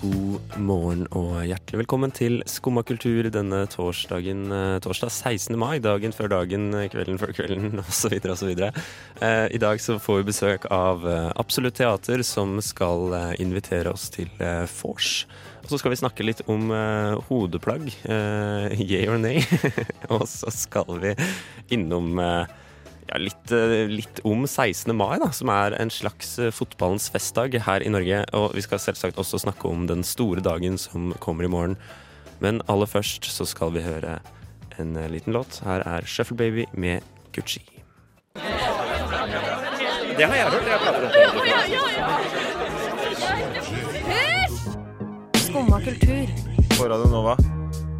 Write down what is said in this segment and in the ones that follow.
God morgen og hjertelig velkommen til Skumma kultur denne torsdagen, eh, torsdag 16. mai. Dagen før dagen, eh, kvelden før kvelden osv. osv. Eh, I dag så får vi besøk av eh, Absolutt Teater, som skal invitere oss til vors. Og så skal vi snakke litt om eh, hodeplagg, eh, yeah or nay. og så skal vi innom eh, ja, litt, eh, litt om 16. mai, da, som er en slags eh, fotballens festdag her i Norge. Og vi skal selvsagt også snakke om den store dagen som kommer i morgen. Men aller først så skal vi høre en eh, liten låt. Her er Shuffle Baby med Gucci. Det har jeg hørt. Jeg prater om Skumma kultur. på Radio Nova.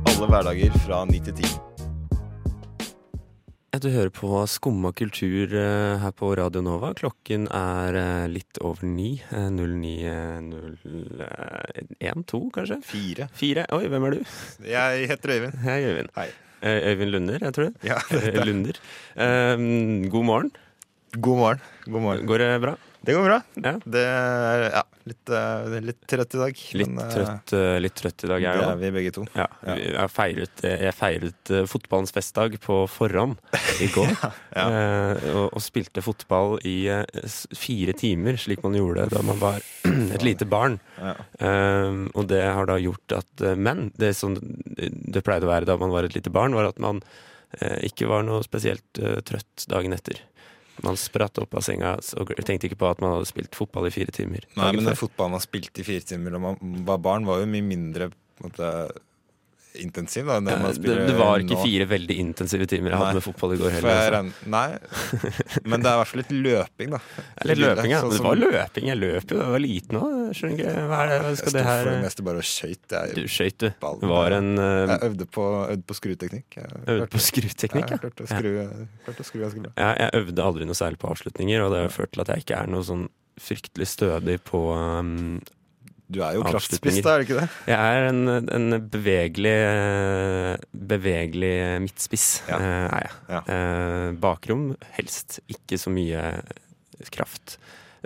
Alle hverdager fra 9 til 10. Du hører på Skumma kultur eh, her på Radio Nova. Klokken er eh, litt over ni. Eh, 09.01-2, kanskje? Fire. Fire. Oi, hvem er du? Jeg heter Øyvind. Hei, Øyvind. Hei. Eh, Øyvind Lunder, jeg tror det. Ja, det Lunder. God morgen. God morgen. God morgen. Går det bra? Det går bra. Ja. Det er ja, litt, eh, litt trøtt i dag. Litt, men, eh, trøtt, eh, litt trøtt i dag, jeg Det er vi begge to. Ja, jeg feiret, jeg feiret fotballens festdag på forhånd i går. Ja. og, og spilte fotball i fire timer, slik man gjorde da man var et lite barn. Ja. Eh, og det har da gjort at Men det som det pleide å være da man var et lite barn, var at man ikke var noe spesielt uh, trøtt dagen etter. Man spratt opp av senga og tenkte ikke på at man hadde spilt fotball i fire timer. Nei, men den fotballen man spilte i fire timer da man var barn, var jo mye mindre på en måte, intensiv da, det Eh, det, var ikke nå. fire veldig intensive timer jeg hadde med fotball i går heller. Altså. Nei, men det er i hvert fall litt løping, da. Litt løping, ja. Sånn Men det var løping. Jeg løp jo da jeg var liten òg. Skjønner ikke hva er det, hva Jeg skal sto det for her det meste bare og skøyt. Du skøyt, du. Det var en uh, jeg øvde på, øvde på skruteknikk. Jeg Øvde på skruteknikk, Ja, jeg klarte å skru, klarte å skru ganske bra. ja. Jeg øvde aldri noe særlig på avslutninger, og det har ført til at jeg ikke er noe sånn fryktelig stødig på um, Du er jo kraftspiss, da, er du ikke det? Jeg er en, en bevegelig Bevegelig midtspiss, Ja. eh, er jeg. Ja. Eh, bakrom helst. Ikke så mye kraft.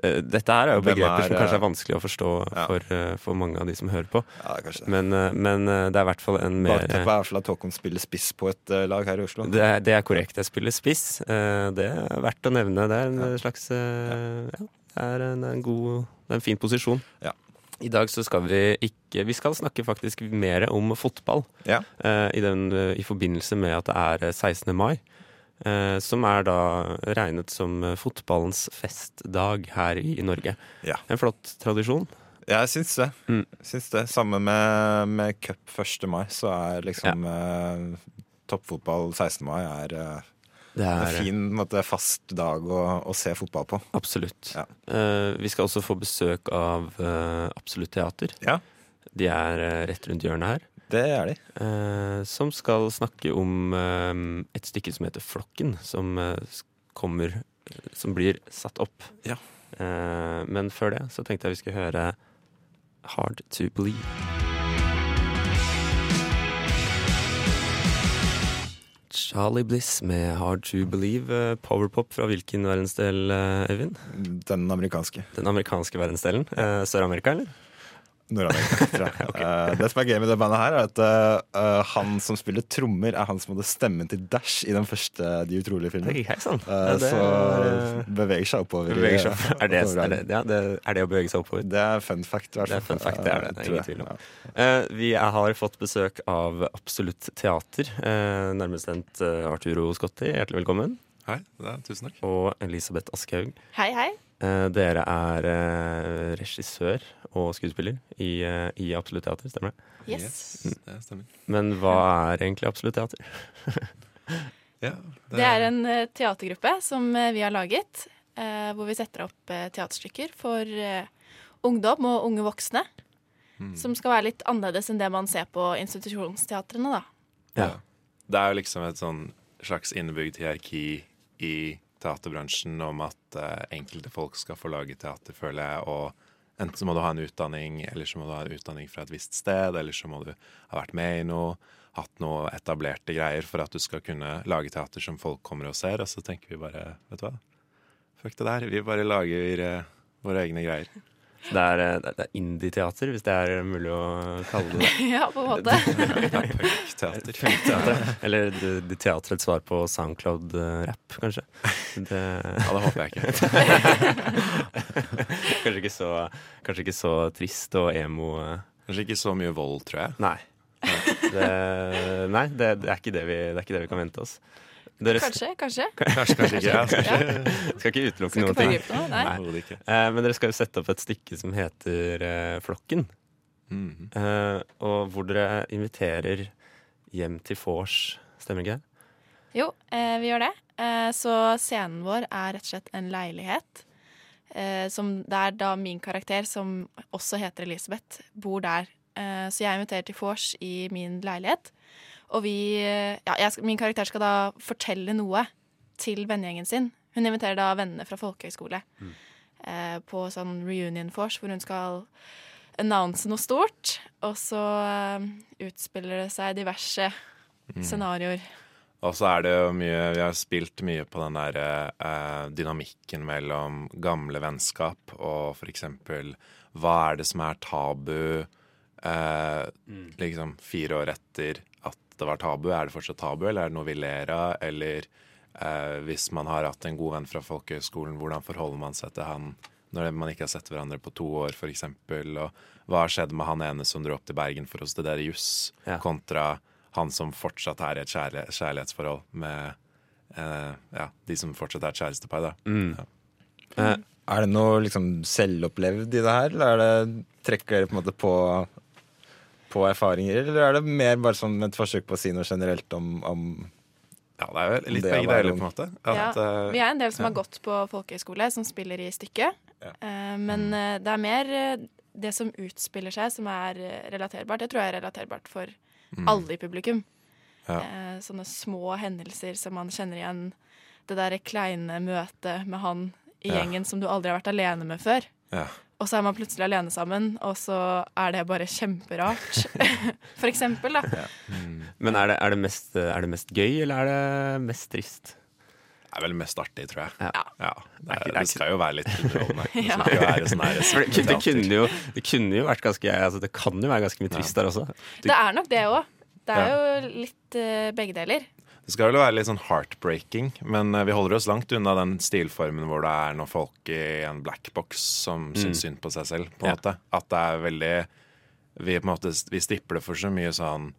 Eh, Dette her er jo begreper er, som kanskje er vanskelig å forstå Ja. for, for mange av de som hører på. Ja, det det. Men, men det er i hvert fall en mer Bakteppet er fall at Håkon spiller spiss på et lag her i Oslo. det er, det er korrekt. Jeg spiller spiss. Det er verdt å nevne. Det er en slags eh, Ja, det er en, en god Det er en fin posisjon. Ja. I dag så skal vi ikke Vi skal snakke faktisk mer om fotball. Ja. Uh, i, den, uh, I forbindelse med at det er eh, 16. mai. Uh, som er da regnet som eh, fotballens festdag her i Norge. Ja. En flott tradisjon. Jeg syns det. Mm. Syns det. Samme med, med cup 1. mai, så er liksom eh, toppfotball 16. mai er eh, Det en er, fin en måte, fast dag å, å se fotball på. Absolutt. Ja. Uh, vi skal også få besøk av uh, Absolutt Teater. Ja. De er uh, rett rundt hjørnet her. Det er de. eh, som skal snakke om eh, et stykke som heter Flokken, som eh, kommer Som blir satt opp. Ja. Eh, men før det så tenkte jeg vi skulle høre Hard to Believe. Charlie Bliss med Hard to Believe. Eh, Powerpop fra hvilken verdensdel, eh, Øyvind? Den amerikanske. Den amerikanske verdensdelen? Eh, Sør-Amerika, eller? Nord-Amerika, tror jeg. Eh, det som er gøy med det bandet her, er at eh, eh, han som spiller trommer, er han som hadde stemmen til Dash i den første De utrolige filmen. Okay, hei sann. Eh, det så beveger seg oppover. beveger seg. Er det, er, det, ja, det, er det å bevege seg oppover? Det er fun fact. i hvert Det er fun fact, det er det. Det er ingen tvil om. Ja. Eh, vi har fått besøk av Absolutt Teater. Uh, nærmest Arturo Scotti, hjertelig velkommen. Hei, det er, tusen takk. Og Elisabeth Aschehoug. Hei, hei. Eh, dere er eh, regissør og skuespiller i, eh, i Absolutt Teater, stemmer det? Yes. Det stemmer. Men hva er egentlig Absolutt Teater? Ja, Det er en eh, teatergruppe som vi har laget, eh, hvor vi setter opp eh, teaterstykker for eh, ungdom og unge voksne. Mm. Som skal være litt annerledes enn det man ser på institusjonsteatrene, da. Ja. Det er jo liksom et sånn slags innebygd hierarki i teaterbransjen om at eh, enkelte folk skal få lage teater, føler jeg, og Enten så må du ha en utdanning, eller så må du ha en utdanning fra et visst sted, eller så må du ha vært med i noe, hatt noe etablerte greier for at du skal kunne lage teater som folk kommer og ser. Og så tenker vi bare, vet du hva, fuck det der. Vi bare lager eh, våre egne greier. Det er, eh, det er indie-teater, hvis det er mulig å kalle det ja, på en måte. Punkteater. Teater. Eller det, det teaterets svar på Soundcloud-rapp, kanskje. Det, Ja, det håper jeg ikke. kanskje, ikke så, kanskje ikke så trist og emo. eh. Kanskje ikke så mye vold, tror jeg. Nei. Det, nei, det, det, er ikke det, vi, det er ikke det vi kan vente oss. Dere Kanskje, kanskje. Kanskje, kanskje ikke. Ja, kanskje. skal ikke utelukke noen ting. Nei. Eh, men dere skal jo sette opp et stykke som heter eh, Flokken. Mhm. Eh, og hvor dere inviterer hjem til vors. Stemmer ikke det? Jo, eh, vi gjør det. Eh, så scenen vår er rett og slett en leilighet. Eh, som er da min karakter, som også heter Elisabeth, bor der. Eh, så jeg inviterer til vors i min leilighet. Og vi Ja, jeg, min karakter skal da fortelle noe til vennegjengen sin. Hun inviterer da vennene fra folkehøyskole eh, på sånn reunion force, hvor hun skal annonse noe stort. Og så eh, utspiller det seg diverse scenarioer. Og så er det jo mye Vi har spilt mye på den der eh, dynamikken mellom gamle vennskap og for eksempel Hva er det som er tabu eh, liksom fire år etter det var tabu? Er det fortsatt tabu, eller er det noe vi ler av? Eller eh, hvis man har hatt en god venn fra folkehøgskolen, hvordan forholder man seg til han når man ikke har sett hverandre på to år, f.eks.? Og hva har skjedd med han ene som dro opp til Bergen for å studere juss, Ja. kontra han som fortsatt er i et kjærle kjærlighetsforhold med eh, ja, de som fortsatt er et kjærestepar, da. Mm. Ja. Eh, Er det noe liksom selvopplevd i det her, eller er det, trekker dere på en måte på, på erfaringer, eller er det mer bare sånn et forsøk på å si noe generelt om, om Ja, det er vel litt begge deler, på en måte. At, ja, vi er en del som har gått på folkehøyskole, som spiller i stykket. Ja. Eh, men eh, det er mer eh, det som utspiller seg, som er eh, relaterbart. Det tror jeg er relaterbart for alle i publikum. Ja. Eh, sånne små hendelser som man kjenner igjen. Det derre kleine møtet med han i Ja. gjengen som du aldri har vært alene med før. ja. Og så er man plutselig alene sammen, og så er det bare kjemperart. For eksempel, da. men er det, er, det mest, er det mest gøy, eller er det mest trist? Det er vel mest artig, tror jeg. Ja. Det, er, Det er det skal jo være litt underholdende. Det Ja. skal sånn det, det, kunne jo, det kunne jo vært ganske altså Det kan jo være ganske mye trist der også. Du, Det er nok det òg. Det er jo litt eh, begge deler. Det skal vel være litt sånn heartbreaking, men eh, vi holder oss langt unna den stilformen hvor det er noen folk i en blackbox som syns synd på seg selv, på en Ja. måte. At det er veldig Vi på en måte Vi stipler for så mye sånn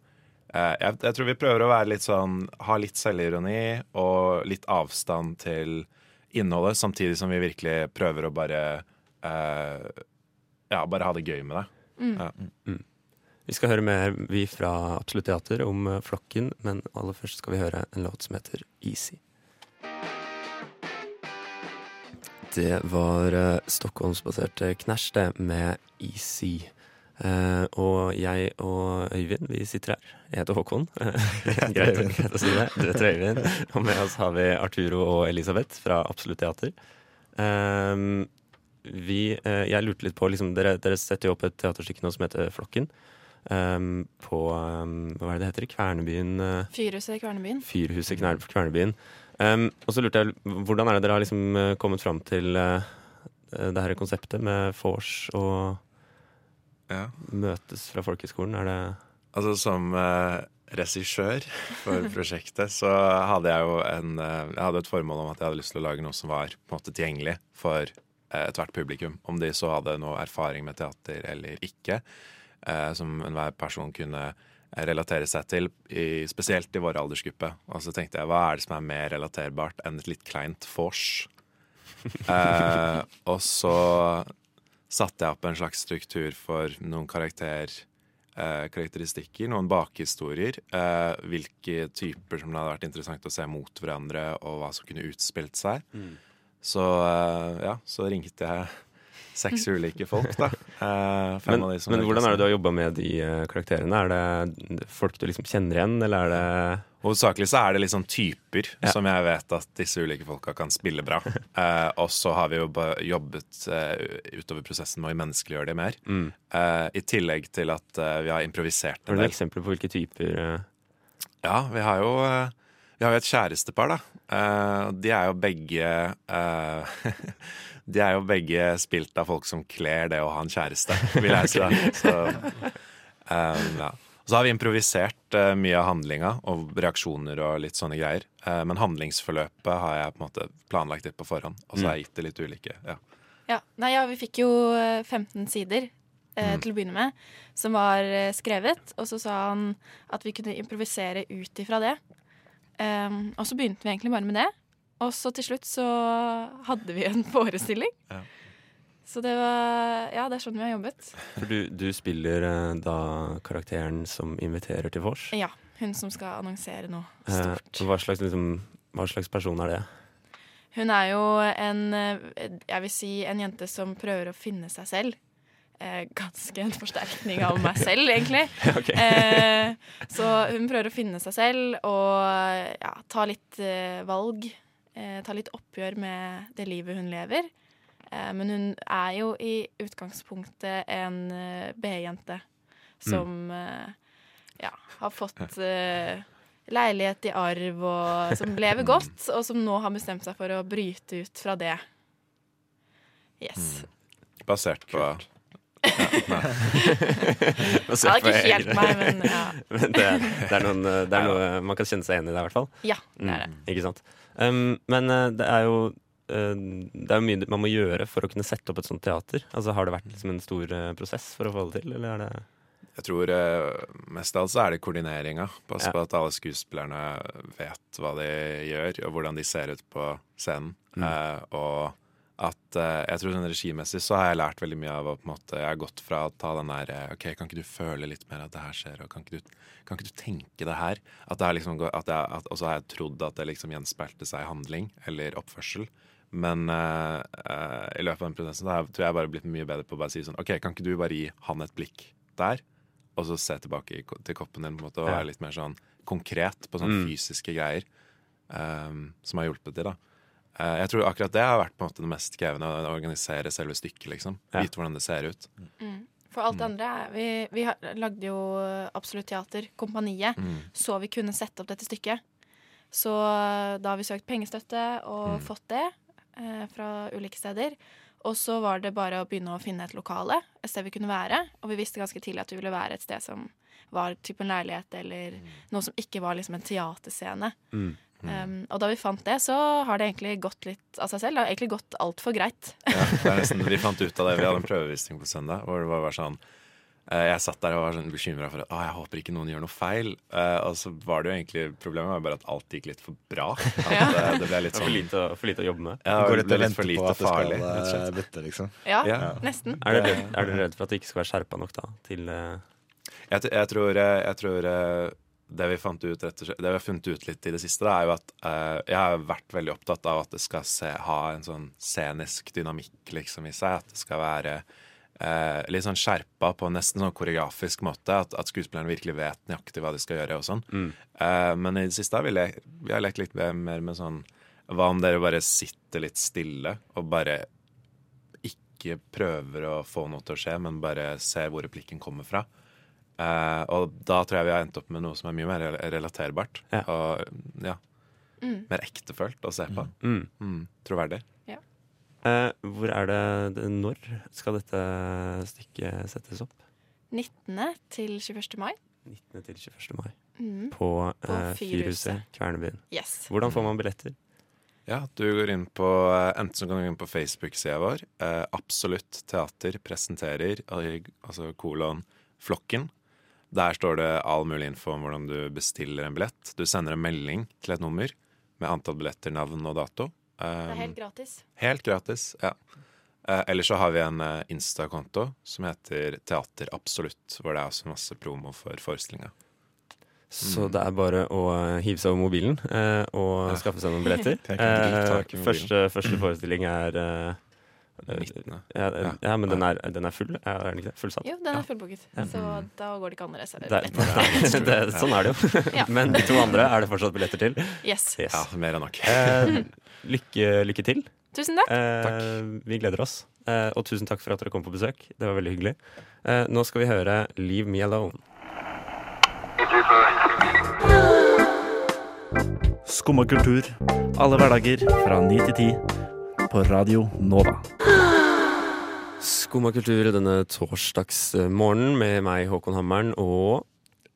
eh, jeg, jeg tror vi prøver å være litt sånn ha litt selvironi og litt avstand til innholdet, samtidig som vi virkelig prøver å bare eh, Ja, bare ha det gøy med det. Ja. Vi skal høre mer, vi fra Absolutt Teater, om eh, Flokken, men aller først skal vi høre en låt som heter Easy. Det var uh, Stockholmsbaserte Knæsj, det, med Easy. Eh, og jeg og Øyvind, vi sitter her. Jeg heter Håkon. greit, å si det. Du heter Øyvind. Og med oss har vi Arturo og Elisabeth fra Absolutt Teater. Ehm, vi, eh, jeg lurte litt på liksom, dere, dere setter jo opp et teaterstykke nå som heter Flokken. Ehm, på um, Hva er det det heter? Kvernebyen Uh, Fyrhuset i Kvernebyen. Fyrhuset i Kvernebyen. Um, og så lurte jeg hvordan er det dere har liksom eh, kommet fram til uh, det her konseptet med vors og Ja. møtes fra folkehøgskolen? Er det Altså som uh, regissør for prosjektet så hadde jeg jo en uh, Jeg hadde et formål om at jeg hadde lyst til å lage noe som var på en måte tilgjengelig for ethvert publikum. Om de så hadde noe erfaring med teater eller ikke. Eh, som enhver person kunne relatere seg til, i, spesielt i vår aldersgruppe. Og så tenkte jeg hva er det som er mer relaterbart enn et litt kleint vors? Eh, og så satte jeg opp en slags struktur for noen karakter, eh, karakteristikker, noen bakhistorier. Eh, hvilke typer som det hadde vært interessant å se mot hverandre, og hva som kunne utspilt seg. Så eh, ja, så ringte jeg seks ulike folk, da. Fem Men, de men hvordan er det du har jobba med de eh, karakterene? Er det folk du liksom kjenner igjen, eller er det Hovedsakelig så er det sånn typer Ja. som jeg vet at disse ulike folka kan spille bra. Uh, og så har vi jo jobbet uh, utover prosessen med å menneskeliggjøre det mer. mm. I tillegg til at vi har improvisert Har en du noen del. eksempler på hvilke typer Ja, vi har jo Vi har jo et kjærestepar, da. De er jo begge De er jo begge spilt av folk som kler det å ha en kjæreste, vil jeg si. da Så, um, ja. Og så har vi improvisert uh, mye av handlinga og reaksjoner og litt sånne greier. Uh, men handlingsforløpet har jeg på en måte planlagt litt på forhånd. Og så har jeg gitt det litt ulike. Ja. Ja, nei, ja, vi fikk jo eh, 15 sider uh, Mm. til å begynne med, som var eh, skrevet. Og så sa han at vi kunne improvisere ut ifra det. Um, og så begynte vi egentlig bare med det. Og så til slutt så hadde vi en forestilling. Ja. Så det var Ja, det er sånn vi har jobbet. For du, du spiller eh, da karakteren som inviterer til vors. Ja. Hun som skal annonsere noe Eh, stort. hva, slags, liksom, hva slags person er det? Hun er jo en eh, Jeg vil si en jente som prøver å finne seg selv. Eh, ganske en forsterkning av meg selv, egentlig. okay. Eh, så hun prøver å finne seg selv og ja, ta litt eh, valg. Eh, ta litt oppgjør med det livet hun lever. Eh, men hun er jo i utgangspunktet en eh, B-jente som eh, ja, har fått eh, leilighet i arv, og som lever godt, og som nå har bestemt seg for å bryte ut fra det. Yes. Basert på Kult. Ja, på ikke helt meg, men ja. Men det, det, er noen, eh, det er noe man kan kjenne seg igjen i det, i hvert fall. Ja, det er det. Mm, ikke sant? Um, men eh, det er jo eh, det er jo mye man må gjøre for å kunne sette opp et sånt teater. Altså Har det vært liksom en stor eh, prosess for å få det til, eller er det Jeg tror mest av alt så er det koordineringa. Passe Ja. på at alle skuespillerne vet hva de gjør, og hvordan de ser ut på scenen. Mm. Eh, og at uh, jeg tror sånn regimessig så har jeg lært veldig mye av å på en måte Jeg har gått fra å ta den der eh, OK, kan ikke du føle litt mer at det her skjer, og kan ikke du, kan ikke du tenke det her? At det er liksom at jeg, at, Og så har jeg trodd at det liksom gjenspeilte seg i handling eller oppførsel. Men uh, uh, i løpet av den prosessen da tror jeg bare blitt mye bedre på å bare si sånn OK, kan ikke du bare gi han et blikk der? og så se tilbake i, til koppen din på en måte, og være litt mer sånn konkret på sånne Mm. fysiske greier um, som har hjulpet til. da. Eh, jeg tror akkurat det har vært på en måte det mest krevende, å organisere selve stykket. liksom. Ja. Vite hvordan det ser ut. For alt det andre er Vi, vi har, lagde jo Absolutt Teater, Kompaniet, Mm. så vi kunne sette opp dette stykket. Så da har vi søkt pengestøtte og Mm. fått det eh, fra ulike steder. Og så var det bare å begynne å finne et lokale, et sted vi kunne være. Og vi visste ganske tidlig at vi ville være et sted som var type en leilighet, eller noe som ikke var liksom en teaterscene. Mm. Um, og da vi fant det, så har det egentlig gått litt av seg selv. Det har egentlig gått altfor greit. Ja, det er nesten, Vi fant ut av det. Vi hadde en prøvevisning på søndag. Hvor det var bare sånn eh, Jeg satt der og var sånn bekymra for at å, jeg håper ikke noen gjør noe feil. Uh, og så var det jo egentlig Problemet var bare at alt gikk litt for bra. At Ja. det, det ble litt er for sånn lite, for lite å jobbe med. ja, Går det litt og litt venter for på lite farlig, det skal eh, butte, liksom. Ja, Ja. nesten. Er du, redd, er du redd for at det ikke skal være skjerpa nok da? Til, uh... Jeg, jeg tror, jeg, jeg tror eh, det vi fant ut slett, Det vi har funnet ut litt i det siste, da, er jo at uh, jeg har vært veldig opptatt av at det skal se, ha en sånn scenisk dynamikk liksom i seg. At det skal være uh, litt sånn skjerpa på nesten sånn koreografisk måte. At, at skuespillerne virkelig vet nøyaktig hva de skal gjøre og sånn. mm. Uh, men i det siste har vi, le vi har lekt litt mer med sånn Hva om dere bare sitter litt stille og bare ikke prøver å få noe til å skje, men bare ser hvor replikken kommer fra? Eh, og da tror jeg vi har endt opp med noe som er mye mer relaterbart. Ja. Og ja, Mm. mer ektefølt å se på. Mm. Mm, troverdig. Eh, hvor er det, det Når skal dette stykket settes opp? 19. til 21. mai. 19. til 21. mai. Mm. På, På uh, Fyrhuset. Kvernebyen. Yes. Hvordan får man billetter? Ja, du går inn på Enten så kan du gå inn på Facebook-sida vår. Eh, Absolutt Teater presenterer, al- altså kolon Flokken. Der står det all mulig info om hvordan du bestiller en billett. Du sender en melding til et nummer med antall billetter, navn og dato. Det er Um, helt gratis. helt gratis, ja. Eh, Eller så har vi en eh, Insta-konto som heter Teater Absolutt, hvor det er også masse promo for forestillinga. Så det er bare å eh, hive seg over mobilen eh, og Ja. skaffe seg noen billetter. Første, første forestilling er eh, 19. Ja, ja, men den er, den er full, er den ikke det? Fullsatt? Jo, den er fullbooket, så da går det ikke an å reservere Det, billetter. det, sånn er det jo. Ja. Men de to andre er det fortsatt billetter til. Yes. Yes. Ja, mer enn nok. Eh, lykke, lykke til. Tusen takk. Eh, vi gleder oss. Eh, og tusen takk for at dere kom på besøk. Det var veldig hyggelig. Eh, nå skal vi høre 'Leave Me Alone'. Skumma kultur. Alle hverdager fra ni til ti. På Radio Nova. Skumma kultur denne torsdagsmorgenen med meg, Håkon Hammeren, og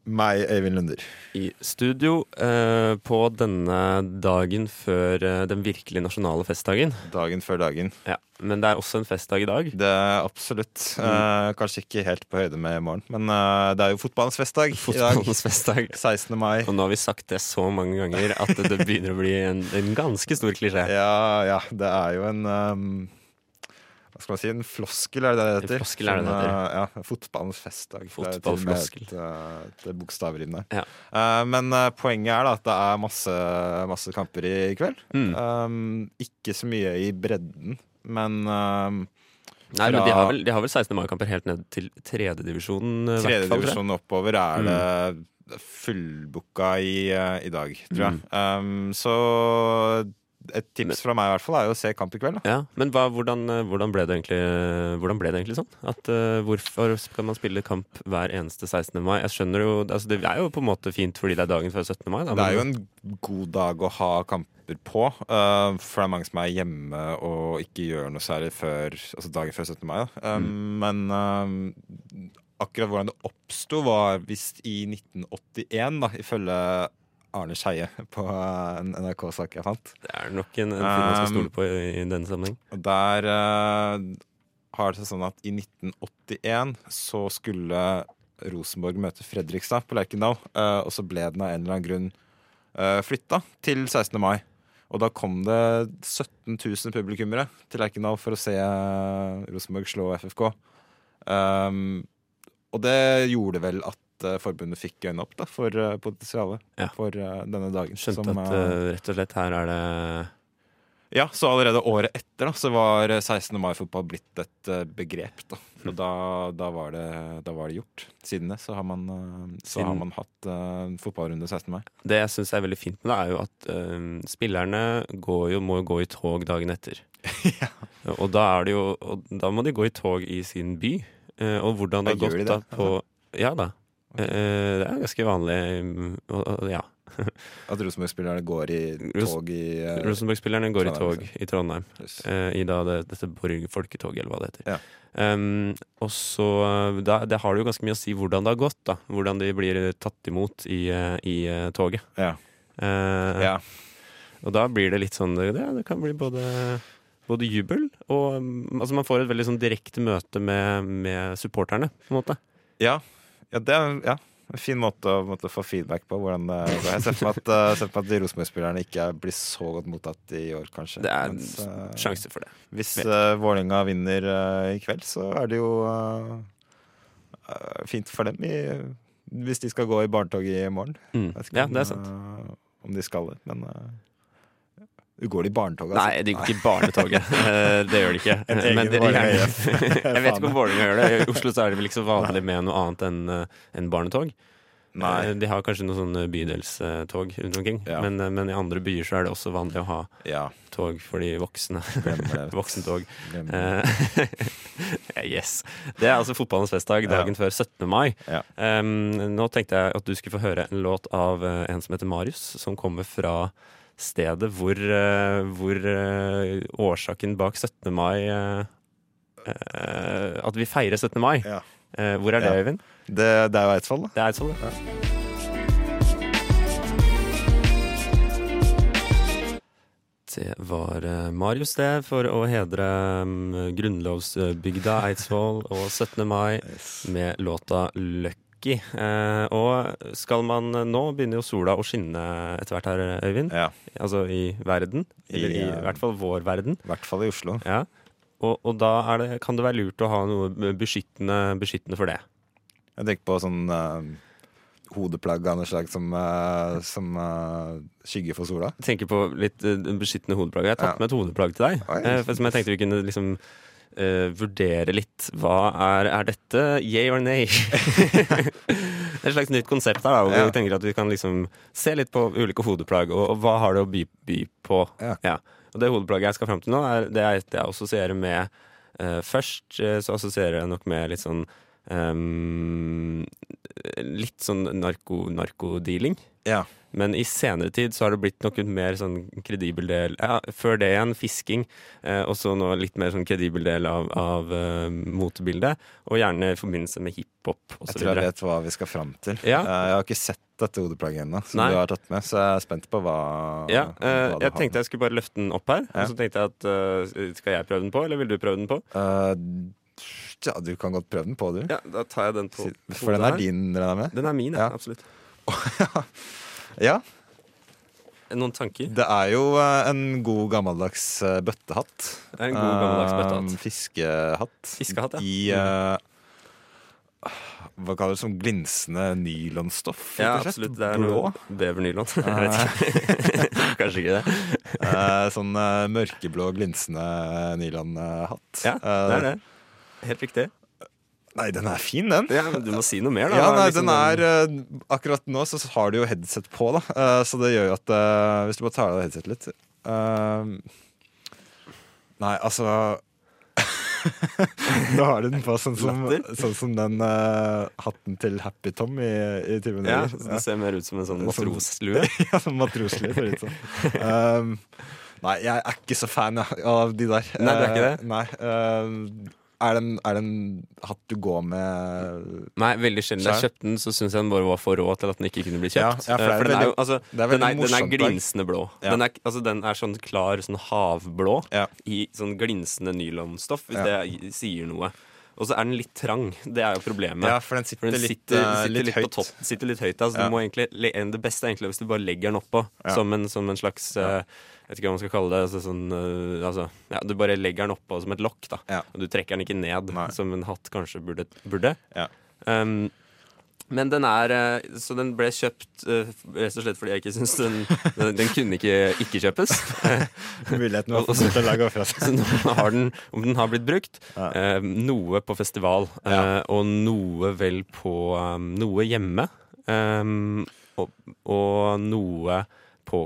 Meg, Øyvind Lunder. i studio eh, på denne dagen før eh, den virkelige nasjonale festdagen. Dagen før dagen. Ja, Men det er også en festdag i dag. Det er absolutt. Eh, kanskje ikke helt på høyde med i morgen, men eh, det er jo fotballens festdag i dag. Fotballens festdag. 16. mai. Og nå har vi sagt det så mange ganger at det begynner å bli en, en ganske stor klisjé. Ja, ja, det er jo en um, Hva skal man si? En floskel, er det det heter? Floskel er det det heter. uh, ja, Fotballens festdag. Det er. Et, et bokstavrim der. Ja. Uh, men uh, poenget er da at det er masse, masse kamper i kveld. Mm. Um, ikke så mye i bredden, men um, Nei, men de har vel, de har vel 16. mai-kamper helt ned til tredjedivisjonen? Tredjedivisjonen oppover er det fullbooka i, i dag, tror jeg. Um, så et tips fra meg i hvert fall er jo å se kamp i kveld. Da. Ja, Men hva, hvordan, eh, hvordan, ble det egentlig, hvordan ble det egentlig sånn? At, uh, hvorfor skal man spille kamp hver eneste 16. mai? Jeg skjønner jo, altså Det er jo på en måte fint fordi det er dagen før 17. mai. Da, Det er jo en god dag å ha kamper på, uh, for det er mange som er hjemme og ikke gjør noe særlig før altså dagen før 17. mai. Da. Um, Men um, akkurat hvordan det oppsto, var visst i 1981, da, ifølge Arne Skeie på en NRK-sak jeg fant. Det er nok en, en film man skal stole på i, i denne sammenheng. Og der uh, har det seg sånn at i 1981 så skulle Rosenborg møte Fredrikstad på Lerkendal, uh, og så ble den av en eller annen grunn uh, flytta til 16. mai. Og da kom det 17 000 publikummere til Lerkendal for å se Rosenborg slå FFK. Um, og det gjorde vel at uh, forbundet fikk øynene opp da, for uh, potensialet Ja. for uh, denne dagen. Skjønte som, at eh, rett og slett her er det ja, så allerede året etter da, så var 16. mai-fotball blitt et eh, begrep. Da. Og da, da, var det, da var det gjort. Siden det så har man, eh, så har man hatt uh, fotballrunde 16. mai. Det jeg syns er veldig fint med det, er jo at uh, spillerne går jo, må jo gå i tog dagen etter. Og da er det jo Og da må de gå i tog i sin by. Uh, og hvordan det har gått de da på Ja da. Eh, det er ganske vanlig. mm, ja. At Rosenborg-spillerne går i tog i uh, Rosenborg-spillerne går i tog i Trondheim. Yes. Uh, I da det, dette folketoget, eller hva det heter. Ja. Um, og så eh, da, Det har jo ganske mye å si hvordan det har gått. da Hvordan de blir tatt imot i, uh, i eh, toget. Ja. Eh, ja. Og da blir det litt sånn Det, det kan bli både, både jubel og um, Altså Man får et veldig sånn direkte møte med, med supporterne, på en måte. ja. Ja, det er ja, en fin måte å måtte få feedback på. hvordan. Jeg ser for meg at, meg at Rosenborg-spillerne ikke blir så godt mottatt i år, kanskje. Det er Mens, uh, sjanse for det. Hvis uh, Vålerenga vinner uh, i kveld, så er det jo fint for dem i, hvis de skal gå i barnetog i morgen. Mm. Jeg vet ikke Ja, om, det er sant. om de skal det, men uh, Går de i barnetog, altså? Nei, de går ikke i barnetoget. Eh, det gjør de ikke. Men de, Vålerenga jeg, vet ikke om Vålerenga gjør det. I Oslo så er det vel ikke så vanlig med noe annet enn en barnetog. Nei. Eh, De har kanskje noen sånne bydelstog rundt omkring. Ja. Men, eh, men i andre byer så er det også vanlig å ha Ja, tog for de voksne. Voksentog. Eh, yes. Det er altså fotballens festdag dagen før 17. mai. Ja. Um, nå tenkte jeg at du skulle få høre en låt av eh, en som heter Marius, som kommer fra stedet hvor, eh, hvor eh, årsaken bak 17. mai eh, At vi feirer 17. mai. Ja. Hvor er det, Ja. Øyvind? Det, det er jo Eidsvoll, da. Det er Eidsvoll, ja. Det var Marius, det, for å hedre um, grunnlovsbygda Eidsvoll og 17. mai med låta 'Lucky'. Eh, og skal man Nå begynner jo sola å skinne etter hvert her, Øyvind. Ja, Altså i verden. Eller i, I, hvert fall vår verden. I hvert fall i Oslo. Ja. Og, og da det, kan det være lurt å ha noe beskyttende, beskyttende for det. Jeg tenker på sånn eh, hodeplagg av noe slag som, uh, som uh, skygger for sola. Tenker på litt uh, beskyttende hodeplagg. Jeg har tatt Ja. med et hodeplagg til deg. Oi. som jeg tenkte vi kunne liksom eh, vurdere litt. Hva er, er dette yay or nay? det er et slags nytt konsept her, da, hvor Ja. vi tenker at vi kan liksom se litt på ulike hodeplagg, og, og hva har det å by, by på. Ja. Og det hodeplagget jeg skal fram til nå, er det jeg, det jeg assosierer med uh, Først eh, så assosierer jeg nok med litt sånn um, Litt sånn narko, narkodealing. Ja. Men i senere tid så har det blitt nok en mer sånn kredibel del ja, Før det igjen fisking, eh, og så nå litt mer sånn kredibel del av, av uh, motebildet. Og gjerne i forbindelse med hiphop Jeg tror jeg vet hva vi skal fram til. Ja. Eh, Jeg har ikke sett dette hodeplagget ennå, som Nei. du har tatt med, så jeg er spent på hva, Ja, eh, hva du jeg tenkte jeg skulle bare løfte den opp her. Ja. Og så tenkte jeg at uh, Skal jeg prøve den på, eller vil du prøve den på? Uh, ja, du kan godt prøve den på, du. Ja, da tar jeg den på For den er din, regner jeg med? Den er min, ja. absolutt. Absolutt. Ja. Noen tanker? Det er jo eh, en god gammeldags eh, bøttehatt. En god gammeldags bøttehatt. Eh, Fiskehatt. Fiskehatt, ja. I uh, Hva kaller det som glinsende nylonstoff? Ja, absolutt. Det er Blå. noe bevernylon. Jeg vet ikke. Kanskje ikke det. Sånn mørkeblå, glinsende nylonhatt. Ja, det er det. Helt riktig. Nei, den er fin, den. Ja, men Du må si noe mer, da. Ja, nei, Liksom den er uh, Akkurat nå så har du jo headset på, da. Uh, så det gjør jo at uh, Hvis du bare tar av deg headsetet litt Nei, altså Da har du den på sånn som, sånn som den hatten til Happy Tom i, i Tyve Ja, så Det ser mer ut som en sånn matroslue. ja, sånn matroslue ser ut som. Nei, jeg er ikke så fan av de der. Nei, du er ikke det? Nei. Eh, er, det en, er det en hatt du går med Nei, veldig sjelden. Jeg kjøpte den, så syns jeg den bare var for rå til at den ikke kunne bli kjøpt. Ja, ja, for Eh, den er veldig- altså, er den, er, den er glinsende blå. Ja. Den, altså, den er sånn klar sånn havblå i sånn glinsende nylonstoff, hvis det sier noe. Og så er den litt trang. Det er jo problemet. Ja, for den sitter, For den litt, sitter, eh, sitter litt, litt, høyt. på topp. Sitter litt høyt altså, Ja. egentlig, Det beste er egentlig hvis du bare legger den oppå Ja. som, en, som en slags ja. Jeg vet ikke hva man skal kalle det. Altså, sånn, uh, altså, ja, du bare legger den oppå som et lokk, da. Ja. Du trekker den ikke ned, Nei. som en hatt kanskje burde. burde. Ja. Um, men den er eh, Så den ble kjøpt uh, rett og slett fordi jeg ikke syns den, den Den kunne ikke ikke kjøpes. Muligheten var for å lage fra seg. Så nå har den, om den har blitt brukt, Ja. eh, noe på festival, og noe vel på um, Noe hjemme. Um, og, og noe på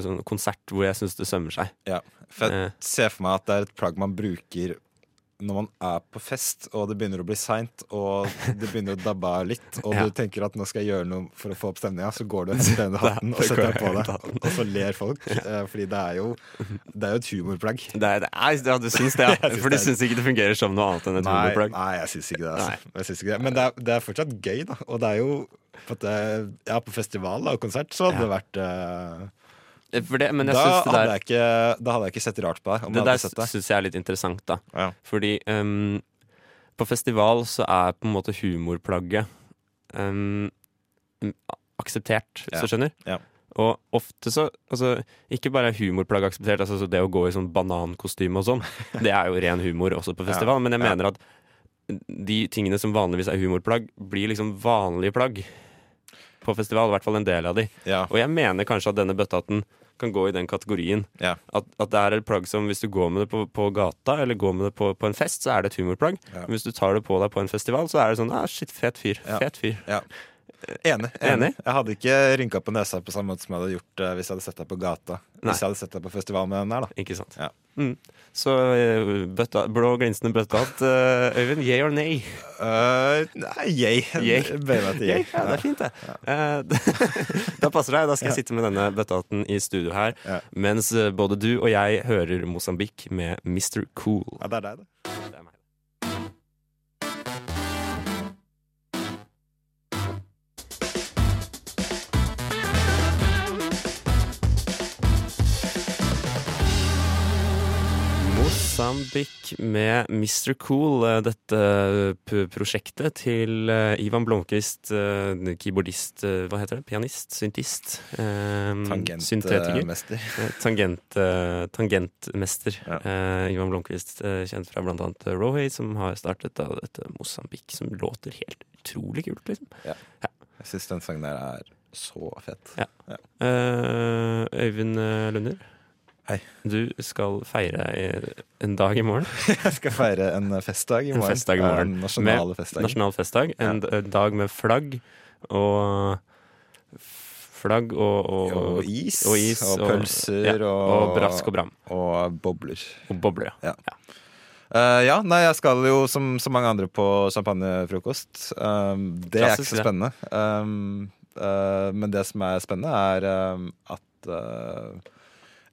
sånn konsert hvor jeg syns det sømmer seg. Ja, for Eh. jeg ser for meg at det er et plagg man bruker når man er på fest, og det begynner å bli seint, og det begynner å dabbe av litt, og Ja. du tenker at nå skal jeg gjøre noe for å få opp stemninga, så går du henter denne hatten og setter den på deg, og så ler folk. Ja. Fordi det er jo Det er jo et humorplagg. Det er, det er, ja, du syns det, ja. For du syns ikke det fungerer som noe annet enn et Nei, humorplagg? nei, jeg syns ikke det. Altså. Ikke det. Men det er, det er fortsatt gøy, da. Og det er jo at Ja, på festival og konsert så hadde Ja. det vært uh, For det, men jeg da, det hadde der ikke, da hadde jeg ikke sett rart på deg. Det der syns jeg er litt interessant, da. Ja. Fordi um, på festival så er på en måte humorplagget um, akseptert, hvis Ja. du skjønner. Ja. Og ofte så altså, Ikke bare er humorplagg akseptert, altså det å gå i sånn banankostyme og sånn, det er jo ren humor også på festival, men jeg Ja. mener at de tingene som vanligvis er humorplagg, blir liksom vanlige plagg på festival. I hvert fall en del av de. Ja. Og jeg mener kanskje at denne bøttehatten kan gå i den kategorien. Ja. At, at det er et plagg som hvis du går med det på, på gata, eller går med det på, på en fest, så er det et humorplagg. Ja. Men hvis du tar det på deg på en festival, så er det sånn ah, shit, fet fyr. Ja. Fet fyr. Ja. Enig. Enig? Jeg hadde ikke rynka på nesa på samme måte som jeg hadde gjort uh, hvis jeg hadde sett deg på gata. Nei. Hvis jeg hadde sett deg på festival med den der, da. Ikke sant. Ja. Mm. Så eh, bøtta, blå glinsende bøttehatt, Uh, Øyvind, yeah or nay? Uh, nei, yay. Yay. Bøyer meg til yay. Ja, det er fint, det. Eh, da passer det. Da skal jeg sitte med denne bøttehatten i studio her, Ja. mens både du og jeg hører Mosambik med Mr. Cool. Ja, det er deg, det. Det er meg. Mosambik med Mr. Cool, eh, dette p- prosjektet til eh, Ivan Blomkvist, eh, keyboardist, eh, hva heter det, pianist, syntist, eh. Tangentmester. Eh, Tangent, eh, tangentmester. Ja. Eh, Ivan Blomkvist, eh, kjent fra blant annet Rohay, som har startet da, dette Mosambik, som låter helt utrolig kult, liksom. Ja. Jeg syns den sangen der er så fett. Ja. Eh, Øyvind eh, Lunder. Hei. Du skal feire en dag i morgen. Jeg skal feire en festdag i morgen. En festdag i morgen. En nasjonale festdag. Nasjonal festdag. En, ja. dag med flagg og Flagg og, og, Og is, og, is, og pølser ja, og- brask og bram. Og bobler. Og bobler, ja. Eh, ja, nei, jeg skal jo som så mange andre på champagnefrokost. Um, det er ikke så spennende. Um, uh, men det som er spennende, er um, at eh,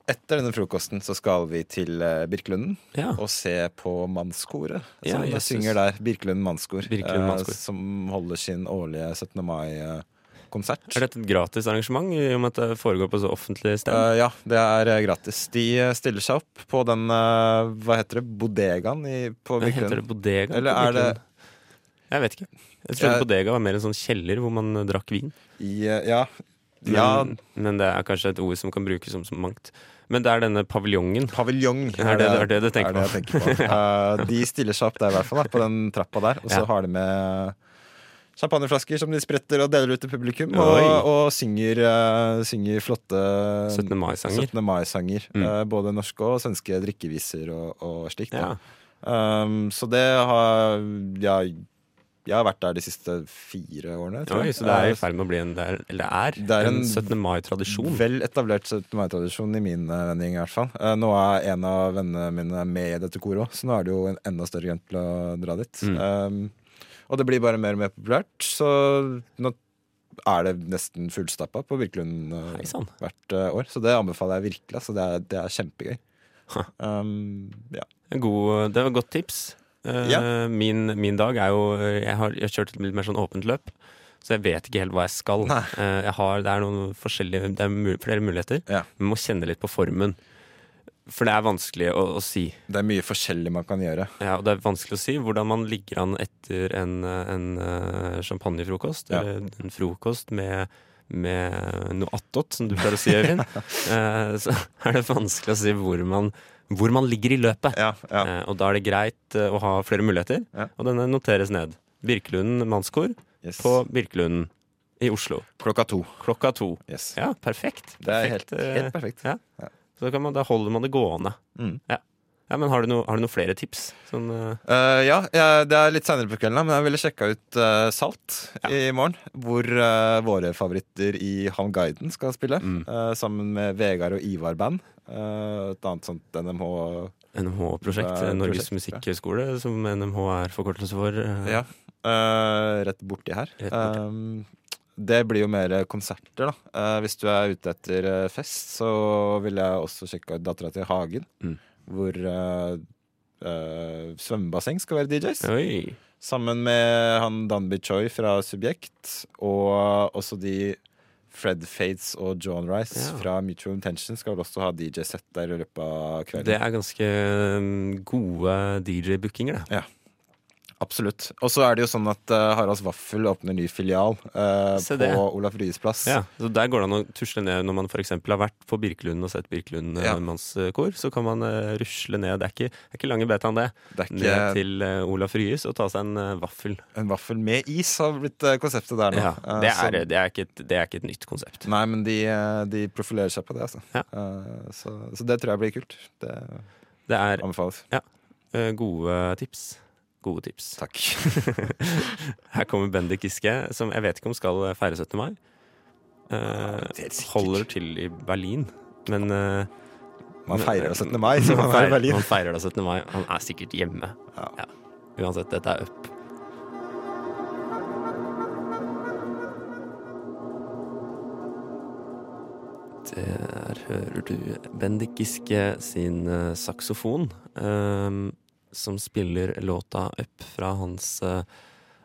etter denne frokosten så skal vi til uh, Birkelunden Ja. og se på Mannskoret. Ja, Som Jesus. synger der. Birkelund Mannskor. Birkelund eh, som holder sin årlige 17. mai-konsert. Er dette et gratis arrangement i og med at det foregår på så offentlig sted? Eh, ja, det er eh, gratis. De eh, stiller seg opp på den eh, Hva heter det? Bodegaen i, på Birkelund. Heter det bodegaen? Eller er det- Jeg vet ikke. Jeg trodde Jeg- bodega var mer en sånn kjeller hvor man eh, drakk vin. Eh, ja. Men, ja, men det er kanskje et ord som kan brukes om så mangt. Men det er denne paviljongen. paviljong Er det- er det du tenker er det jeg tenker på. uh, de stiller seg opp der, i hvert fall. Da, på den trappa der. Og så Ja. har de med champagneflasker som de spretter og deler ut til publikum. Og, og synger, uh, synger flotte 17. mai-sanger. 17. mai-sanger. Mm. uh, både norske og svenske drikkeviser og, og slikt. Ja. Um, så det har ja, Jeg har vært der de siste fire årene. tror Oi, jeg. så det er i Eh, ferd med å bli en det er, Eller det er, Det er en, en 17. mai-tradisjon. Vel etablert 17. mai-tradisjon i min eh, vending, i hvert fall. Eh, nå er en av vennene mine med i dette koret òg, så nå er det jo en enda større grunn til å dra dit. Mm. Um, og det blir bare mer og mer populært, så nå er det nesten fullstappa på Birkelund uh, hvert uh, år. Så det anbefaler jeg virkelig. Altså, det, er, det er kjempegøy. Um, ja. God, det var et godt tips. Eh, Ja. min, min dag er jo Jeg har, jeg har kjørt et litt mer sånn åpent løp, så jeg vet ikke helt hva jeg skal. Eh, jeg har, det er noen forskjellige Det er mul flere muligheter. Ja. Vi må kjenne litt på formen. For det er vanskelig å, å si. Det er mye forskjellig man kan gjøre. Ja, og det er vanskelig å si hvordan man ligger an etter en, en eh, champagnefrokost. Ja. Eller en frokost med, med noe attåt, som du pleier å si, Øyvind. Eh, så er det vanskelig å si hvor man, hvor man ligger i løpet. Ja, ja. Eh, og da er det greit eh, å ha flere muligheter, Ja. og denne noteres ned. Birkelunden mannskor Yes. på Birkelunden i Oslo. Klokka to. Klokka to. Yes. Ja, perfekt. Det er Perfekt, helt, helt perfekt. ja. Så da, kan man, da holder man det gående. Mm. Ja. Ja, men har du noe- har du noen flere tips? Sånn, uh... Uh, ja, jeg, det er litt senere på kvelden, men jeg ville sjekka ut uh, Salt Ja. i morgen. Hvor våre favoritter i Han Guiden skal spille. Mm. eh, sammen med Vegard og Ivar Band. Eh, et annet sånt NMH NMH-prosjekt, Norges prosjekt, musikkhøgskole, som NMH er forkortelse for. Ja. eh, rett borti her. Rett borti. Um, det blir jo mer konserter, da. Eh, hvis du er ute etter fest, så vil jeg også sjekke ut Dattera til Hagen. Mm. Hvor uh, uh, svømmebasseng skal være DJs. Oi. Sammen med han Danby Choi fra Subjekt, og også de Fred Fades og John Rice Ja. fra Mutual Intention skal vel også ha DJ-sett der i løpet av kvelden. Det er ganske mm, gode DJ-bookinger, det. Absolutt. Og så er det jo sånn at uh, Haralds Vaffel åpner ny filial uh, på. Olaf Ryes plass. Ja, så Der går det an å tusle ned når man f.eks. har vært på Birkelund og sett Birkelund eh, Ja. mannskor. Så kan man uh, rusle ned. Det er ikke, det er ikke lange betaen, det. Det er Ned ikke til uh, Olaf Ryes og ta seg en vaffel. en vaffel med is har blitt konseptet der nå. Ja, det, så- er, det, er ikke et, det er ikke et nytt konsept. Nei, men de, de profilerer seg på det, altså. Ja. Eh, så, så det tror jeg blir kult. Det Det er anbefales. Ja. gode tips. Gode tips. Takk. Her kommer Bendik Giske, som jeg vet ikke om skal feire 17. mai. Eh, helt holder til i Berlin, men eh, Man feirer da 17. mai, så man er i Berlin. man feirer da 17. mai. Han er sikkert hjemme. Ja. Ja. Uansett, dette er up. Der hører du Bendik Giske sin eh, saksofon, eh, som spiller låta Up fra hans uh,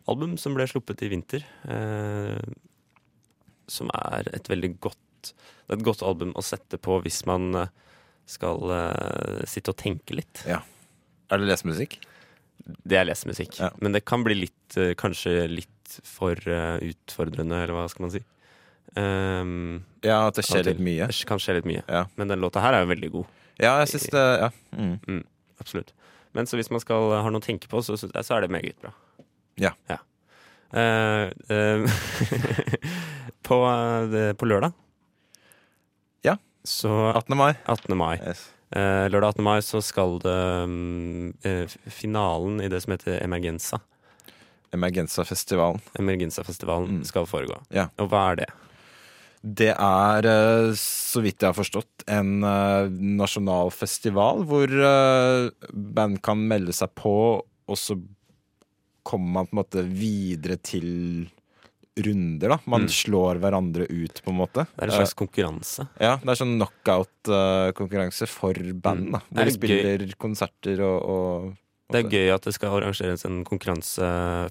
album som ble sluppet i vinter. Uh, som er et veldig godt Det er et godt album å sette på hvis man eh, skal sitte og tenke litt. Ja. Er det lesemusikk? Det er lesemusikk. Ja. Men det kan bli litt, kanskje litt for utfordrende, eller hva skal man si. Um, Ja, at det skjer litt mye. det kan skje litt mye. Ja, Men den låta her er jo veldig god. ja jeg syns det Ja. Mm. Absolutt. Men så hvis man skal ha noe å tenke på, så, så er det meget bra. Ja. ja. Uh, uh, på, eh, på lørdag Ja. Så 18. mai. 18. mai. Yes. Uh, lørdag 18. mai så skal det um, eh, finalen i det som heter Emergenza. Emergenza-festivalen. Emergenza-festivalen Mm. skal foregå. Ja. Og hva er det? Det er, eh, så vidt jeg har forstått, en eh, nasjonal festival hvor eh, band kan melde seg på, og så kommer man på en måte videre til runder, da. Man Mm. slår hverandre ut, på en måte. Det er en slags konkurranse. Ja, det er sånn knockout-konkurranse for band, Mm. da. Er Hvor de spiller gøy? konserter og, og Det er gøy at det skal arrangeres en konkurranse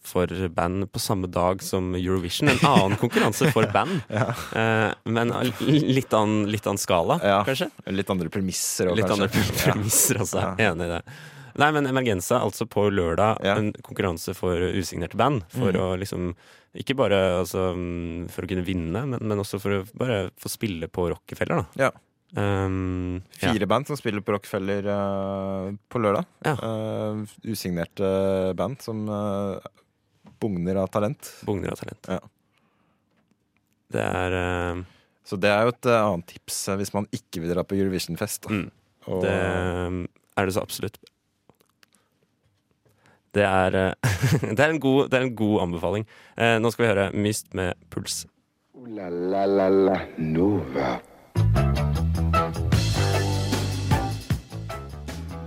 for band på samme dag som Eurovision. En annen konkurranse for band, Ja. eh, men litt annen, litt annen skala, Ja. kanskje? Litt andre premisser òg, kanskje. andre premisser også. Ja. Enig i det. Nei, men Emergenza, altså på lørdag, en konkurranse for usignerte band. For mm. å liksom Ikke bare altså, mm, for å kunne vinne, men, men også for å bare få spille på Rockefeller, da. Ja. Um, ja. Fire band som spiller på Rockefeller uh, på lørdag. Ja. Uh, usignerte band som uh, bugner av talent. Bugner av talent. Ja. Det er eh, Så det er jo et eh, annet tips eh, hvis man ikke vil dra på Eurovision-fest. mm, Og, Det er det så absolutt. Det er, eh, det er, en, god, det er en god anbefaling. Eh, nå skal vi høre Myst med puls. Uh, la la la la Nova.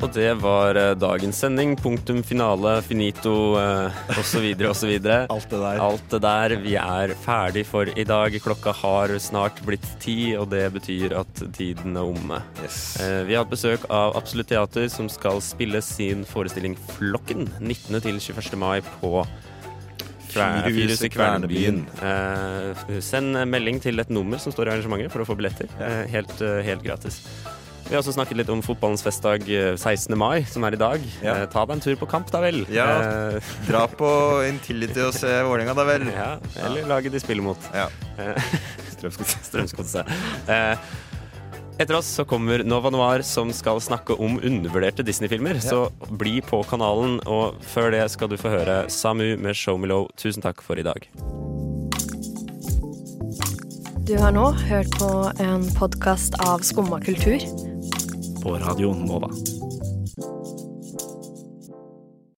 Og det var eh, dagens sending. Punktum finale, finito eh, osv. osv. alt det der. Alt det der. Vi er ferdig for i dag. Klokka har snart blitt ti, og det betyr at tiden er omme. Yes. Eh, Vi har hatt besøk av Absolutt Teater, som skal spille sin forestilling Flokken 19. til 21. mai på Fyrhuset Kvernebyen. Eh, send melding til et nummer som står i arrangementet for å få billetter. Eh, helt, helt gratis. Vi har også snakket litt om fotballens festdag eh, 16. mai, som er i dag. Ja. Eh, ta deg en tur på kamp, da vel. Ja. Eh, Dra på Intility og se Vålerenga, da vel. ja. Eller laget de spiller mot. Ja. Eh, Strømsgodset. Strømsgodset. Eh, etter oss så kommer Nova Noir, som skal snakke om undervurderte Disney-filmer. Så bli på kanalen, og før det skal du få høre Samu med Show Me Low. Tusen takk for i dag. Du har nå hørt på en podkast av Skumma kultur. På Radio Nova.